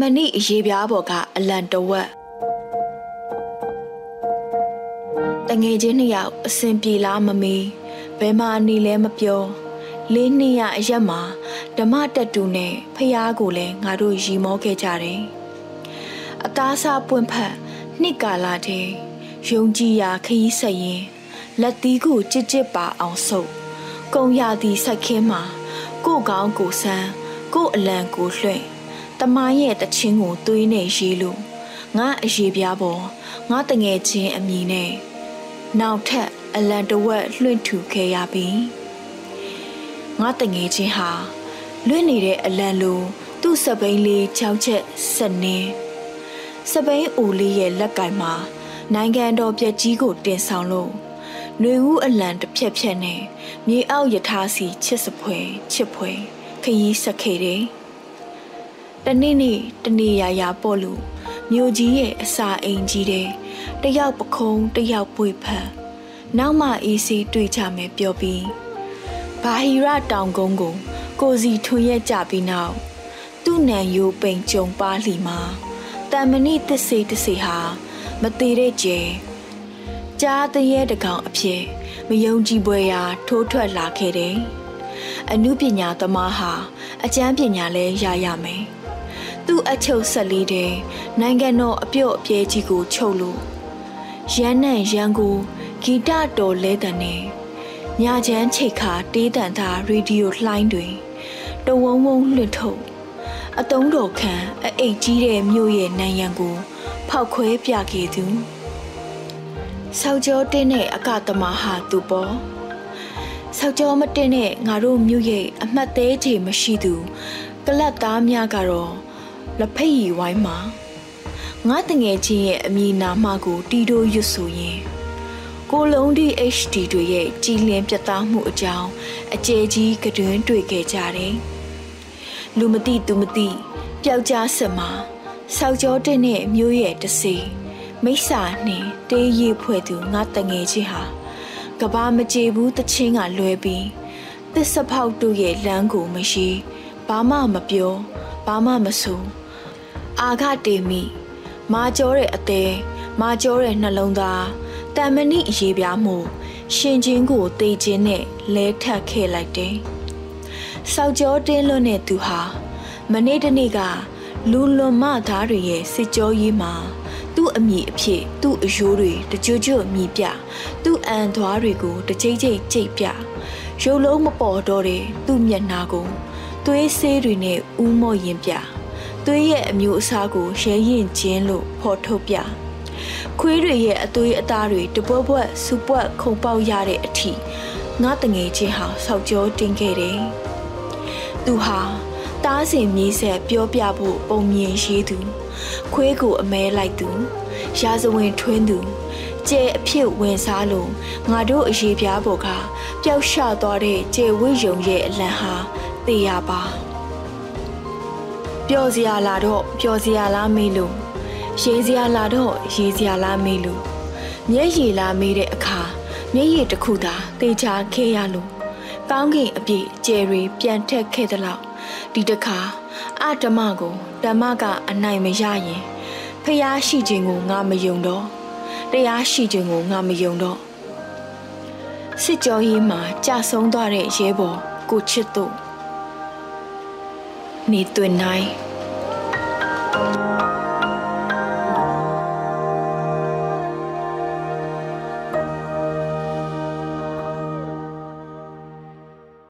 မဏိအရေးပြားပေါ်ကအလံတဝက်တငယ်ချင်းနှစ်ယောက်အစဉ်ပြေလားမမေးဘယ်မှာနေလဲမပြောလေးနှစ်ရအရက်မှာဓမ္မတက်တူနဲ့ဖះကိုလည်းငါတို့ရီမောခဲ့ကြတယ်အသားစားပွင့်ဖက်နှစ်ကာလာတဲ့ယုံကြည်ရာခရီးဆက်ရင်လက်သီးကိုကြစ်ကြစ်ပါအောင်ဆုပ်ကုံရသည့်ဆက်ခင်းမှာကိုကောင်းကိုဆန်းကိုအလံကိုလွှင့် တမန်ရဲ့တချင်းကိုသွေးနဲ့ရေးလို့ငါအရေးပြားပေါ်ငါတငယ်ချင်းအမိနဲ့နောက်ထပ်အလံတဝက်လွှင့်ထူခဲ့ရပြီငါတငယ်ချင်းဟာလွင့်နေတဲ့အလံလိုသူ့စပိန်လေး၆ချက်ဆက်နေစပိန်အိုလေးရဲ့လက်ကင်မှာနိုင်ငံတော်ပြက်ကြီးကိုတင်ဆောင်လို့ຫນွေဦးအလံတစ်ဖြက်ဖြက်နဲ့မြေအောက်ယထာစီချစ်စပွဲချစ်ပွဲခရီးဆက်ခဲ့တယ်။ တနေ့နေ့တနေ့ရာရာပေါ့လို့မြို့ကြီးရဲ့အစာအိမ်ကြီးတဲ့တယောက်ပခုံးတယောက်ပွေဖက်နောက်မှအေးစီတွေ့ကြမယ်ပြောပြီးဘာဟီရတောင်ကုန်းကိုကိုစီထွန်ရက်ကြပြီးနောက်သူ့နံယိုပိန်ကြုံပါလီမှာတမဏိတစ္ဆေတစ္ဆေဟာမသေးတဲ့ကျဲကြားတရဲတကောင်အဖြစ်မယုံကြည်ပွဲရာထိုးထွက်လာခဲ့တယ်။အမှုပညာသမားဟာအကျမ်းပညာလဲရရမယ်။ သူ့အချုပ်ဆက်လေးတဲ့နိုင်ငံတော်အပြုတ်အပြဲကြီးကိုချုပ်လို့ရန်နဲ့ရန်ကိုဂီတတော်လဲတဲ့နဲ့ညချမ်းချိတ်ခါတေးတန်သားရေဒီယိုလှိုင်းတွင်တဝုံဝုံလွှင့်ထုတ်အတုံးတော်ခံအအိတ်ကြီးတဲ့မြို့ရဲ့နံရံကို ဖောက်ခွဲပြခဲ့သူဆောက်ကျော်တင်းတဲ့အကတမဟာသူပေါ်ဆောက်ကျော်မတင်းတဲ့ငါတို့မြို့ရဲ့အမှတ်သေးချေမရှိသူကလတ်သားများကတော့ လက်ဖက်ရည်ဝိုင်းမှာငါတငယ်ချင်းရဲ့အမည်နာမကိုတီတိုရွတ်ဆိုရင်ကိုလုံးဒီ HD တွေရဲ့ကြည်လင်ပြသမှုအကြောင်းအကျယ်ကြီးကတွင်တွေ့ခဲ့ကြတယ်။လူမသိသူမသိပျောက်ကြားဆက်မှာဆောက်ကျော်တဲ့နဲ့မျိုးရဲ့တစီမိစ္ဆာနှင့်တေးရီဖွဲ့သူငါတငယ်ချင်းဟာကဘာမကြေဘူးတချင်းကလွဲပြီးသစ္စာဖောက်တို့ရဲ့လမ်းကိုမရှိဘာမှမပြောဘာမှမဆို အာဃတေမိမာကျော်တဲ့အသေးမာကျော်တဲ့နှလုံးသားတမဏိအရေးပြားမှု ရှင်ချင်းကိုတေးခြင်းနဲ့လဲထပ်ခဲ့လိုက်တယ်။စောက်ကြောတင်းလွတ်တဲ့သူဟာမနေ့တနေ့ကလူလွန်မသားတွေရဲ့စစ်ကြောရေးမှာသူ့အမိအဖြစ်သူ့အယိုးတွေတကြွကြွမြည်ပြသူ့အန်သွားတွေကိုတကြိတ်ကြိတ်ကြိတ်ပြရုပ်လုံးမပေါ်တော့တဲ့သူ့မျက်နှာကိုသွေးဆေးတွေနဲ့ဥမော့ရင်ပြ သွေးရဲ့အမျိုးအစားကိုရဲရင်ချင်းလို့ဖော်ထုတ်ပြခွေးတွေရဲ့အသွေးအသားတွေတပွက်ပွက်စူပွက်ခုံပေါက်ရတဲ့အထိငါတငယ်ချင်းဟာဆောက်ကြောတင်ခဲ့တယ်။သူဟာတားစင်မြေးဆက်ပြောပြဖို့ပုံမြင်ရှိသူခွေးကိုအမဲလိုက်သူရာဇဝင်ထွင်းသူကျဲအဖြစ်ဝင်စားလို့ငါတို့အရေးပြားပေါ်ကပျောက်ရှသွားတဲ့ကျဲဝိယုံရဲ့အလံဟာတေးရပါ ပျော်စရာလာတော့ပျော်စရာလားမေးလို့ရေးစရာလာတော့ရေးစရာလားမေးလို့မျက်ရည်လာမေးတဲ့အခါမျက်ရည်တစ်ခုသာတေချာခဲရလို့ကောင်းကင်အပြည့်ကျယ်ရီပြန်ထက်ခဲ့သလောက်ဒီတခါအဓမ္မကိုဓမ္မကအနိုင်မရရင်ဖျားရှိခြင်းကိုငါမယုံတော့တရားရှိခြင်းကိုငါမယုံတော့စစ်ကြောရေးမှာကြာဆုံးသွားတဲ့ရဲဘော်ကိုချစ်တို့ နေတွင်နိုင်